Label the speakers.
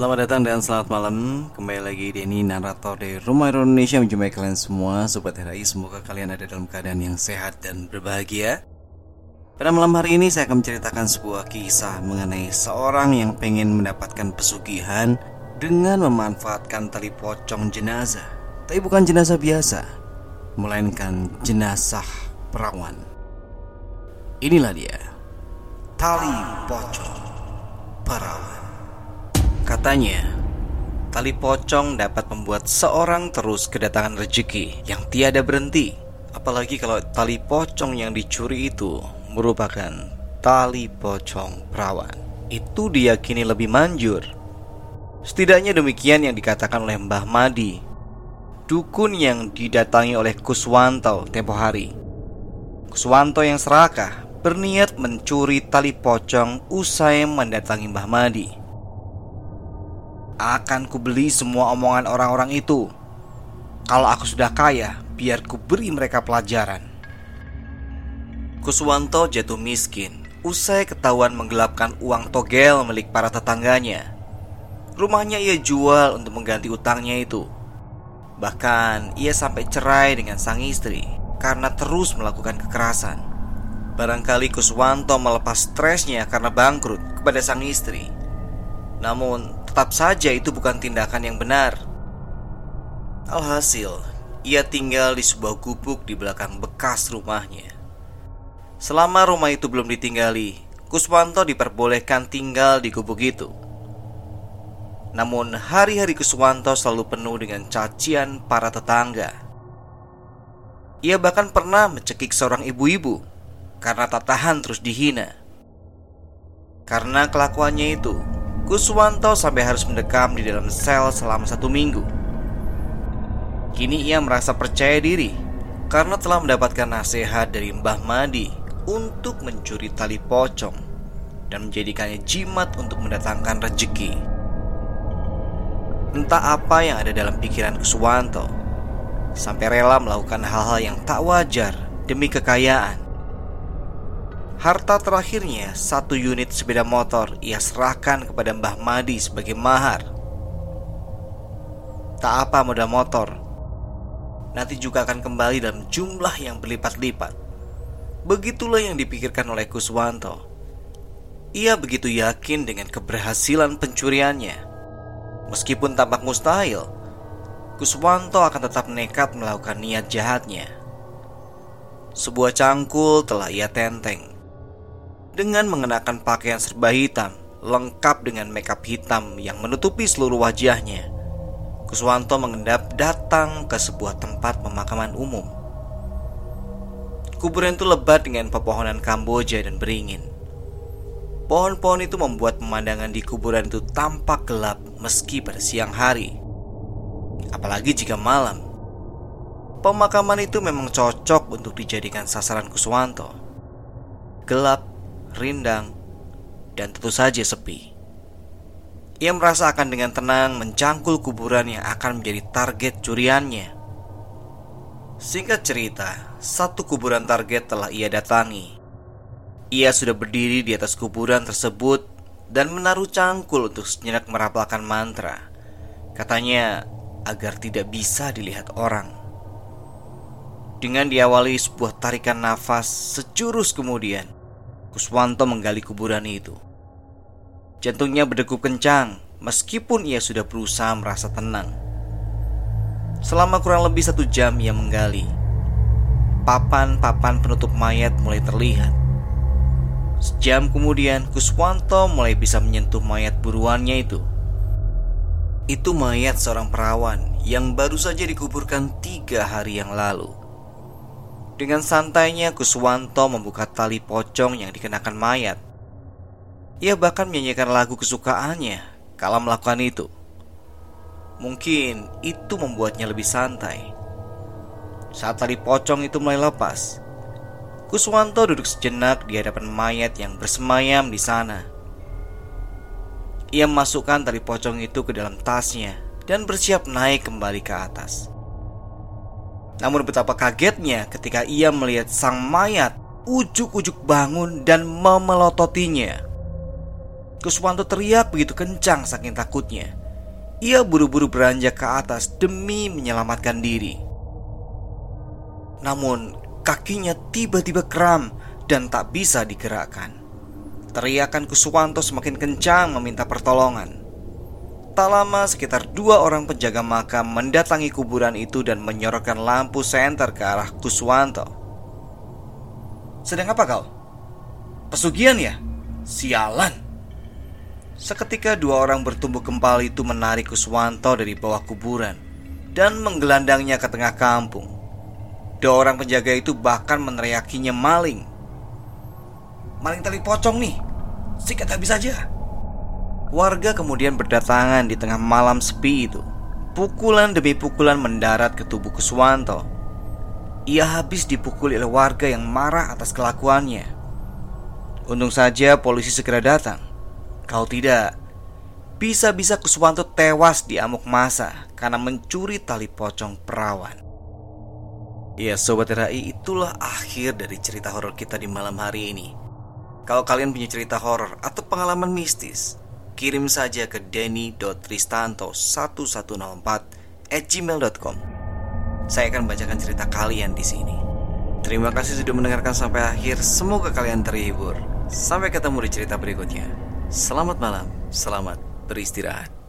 Speaker 1: Selamat datang dan selamat malam. Kembali lagi di ini narator dari Rumah Indonesia Menjumpai kalian semua Sobat RAI Semoga kalian ada dalam keadaan yang sehat dan berbahagia. Pada malam hari ini saya akan menceritakan sebuah kisah Mengenai seorang yang pengen mendapatkan pesugihan Dengan memanfaatkan tali pocong jenazah. Tapi bukan jenazah biasa Melainkan jenazah perawan. Inilah dia Tali pocong perawan Katanya, tali pocong dapat membuat seorang terus kedatangan rezeki yang tiada berhenti. Apalagi kalau tali pocong yang dicuri itu merupakan tali pocong perawan. Itu diyakini lebih manjur. Setidaknya demikian yang dikatakan oleh Mbah Madi, dukun yang didatangi oleh Kuswanto tempo hari. Kuswanto yang serakah berniat mencuri tali pocong usai mendatangi Mbah Madi. Akan kubeli semua omongan orang-orang itu. Kalau aku sudah kaya, biar ku beri mereka pelajaran. Kuswanto jatuh miskin usai ketahuan menggelapkan uang togel milik para tetangganya. Rumahnya ia jual untuk mengganti utangnya itu. Bahkan ia sampai cerai dengan sang istri karena terus melakukan kekerasan. Barangkali Kuswanto melepas stresnya karena bangkrut kepada sang istri. Namun tetap saja itu bukan tindakan yang benar. Alhasil, ia tinggal di sebuah gubuk di belakang bekas rumahnya. Selama rumah itu belum ditinggali, Kuswanto diperbolehkan tinggal di gubuk itu. Namun hari-hari Kuswanto selalu penuh dengan cacian para tetangga. Ia bahkan pernah mencekik seorang ibu-ibu karena tak tahan terus dihina. Karena kelakuannya itu, Kuswanto sampai harus mendekam di dalam sel selama satu minggu. Kini ia merasa percaya diri karena telah mendapatkan nasihat dari Mbah Madi untuk mencuri tali pocong dan menjadikannya jimat untuk mendatangkan rezeki. Entah apa yang ada dalam pikiran Kuswanto sampai rela melakukan hal-hal yang tak wajar demi kekayaan. Harta terakhirnya, satu unit sepeda motor, ia serahkan kepada Mbah Madi sebagai mahar. Tak apa modal motor, nanti juga akan kembali dalam jumlah yang berlipat-lipat. Begitulah yang dipikirkan oleh Kuswanto. Ia begitu yakin dengan keberhasilan pencuriannya. Meskipun tampak mustahil, Kuswanto akan tetap nekat melakukan niat jahatnya. Sebuah cangkul telah ia tenteng dengan mengenakan pakaian serba hitam, lengkap dengan makeup hitam yang menutupi seluruh wajahnya. Kuswanto mengendap datang ke sebuah tempat pemakaman umum. Kuburan itu lebat dengan pepohonan kamboja dan beringin. Pohon-pohon itu membuat pemandangan di kuburan itu tampak gelap meski pada siang hari. Apalagi jika malam. Pemakaman itu memang cocok untuk dijadikan sasaran Kuswanto. Gelap rindang, dan tentu saja sepi. Ia merasakan dengan tenang mencangkul kuburan yang akan menjadi target curiannya. Singkat cerita, satu kuburan target telah ia datangi. Ia sudah berdiri di atas kuburan tersebut dan menaruh cangkul untuk sejenak merapalkan mantra. Katanya agar tidak bisa dilihat orang. Dengan diawali sebuah tarikan nafas sejurus kemudian, Kuswanto menggali kuburan itu. Jantungnya berdegup kencang meskipun ia sudah berusaha merasa tenang. Selama kurang lebih satu jam ia menggali. Papan-papan penutup mayat mulai terlihat. Sejam kemudian Kuswanto mulai bisa menyentuh mayat buruannya itu. Itu mayat seorang perawan yang baru saja dikuburkan tiga hari yang lalu. Dengan santainya Kuswanto membuka tali pocong yang dikenakan mayat. Ia bahkan menyanyikan lagu kesukaannya kalau melakukan itu. Mungkin itu membuatnya lebih santai. Saat tali pocong itu mulai lepas, Kuswanto duduk sejenak di hadapan mayat yang bersemayam di sana. Ia memasukkan tali pocong itu ke dalam tasnya dan bersiap naik kembali ke atas. Namun betapa kagetnya ketika ia melihat sang mayat ujuk-ujuk bangun dan memelototinya. Kuswanto teriak begitu kencang saking takutnya. Ia buru-buru beranjak ke atas demi menyelamatkan diri. Namun, kakinya tiba-tiba kram dan tak bisa digerakkan. Teriakan Kuswanto semakin kencang meminta pertolongan. Tak lama sekitar dua orang penjaga makam mendatangi kuburan itu dan menyorotkan lampu senter ke arah Kuswanto. Sedang apa kau? Pesugihan ya? Sialan! Seketika dua orang bertumbuk kempal itu menarik Kuswanto dari bawah kuburan dan menggelandangnya ke tengah kampung. Dua orang penjaga itu bahkan meneriakinya maling. Maling tali pocong nih, sikat habis saja. Warga kemudian berdatangan di tengah malam sepi itu. Pukulan demi pukulan mendarat ke tubuh Kuswanto. Ia habis dipukuli oleh warga yang marah atas kelakuannya. Untung saja polisi segera datang. Kalau tidak, bisa-bisa Kuswanto tewas di amuk masa karena mencuri tali pocong perawan. Ya Sobat RAI itulah akhir dari cerita horor kita di malam hari ini Kalau kalian punya cerita horor atau pengalaman mistis kirim saja ke denny.tristanto1104 at gmail.com Saya akan bacakan cerita kalian di sini. Terima kasih sudah mendengarkan sampai akhir. Semoga kalian terhibur. Sampai ketemu di cerita berikutnya. Selamat malam, selamat beristirahat.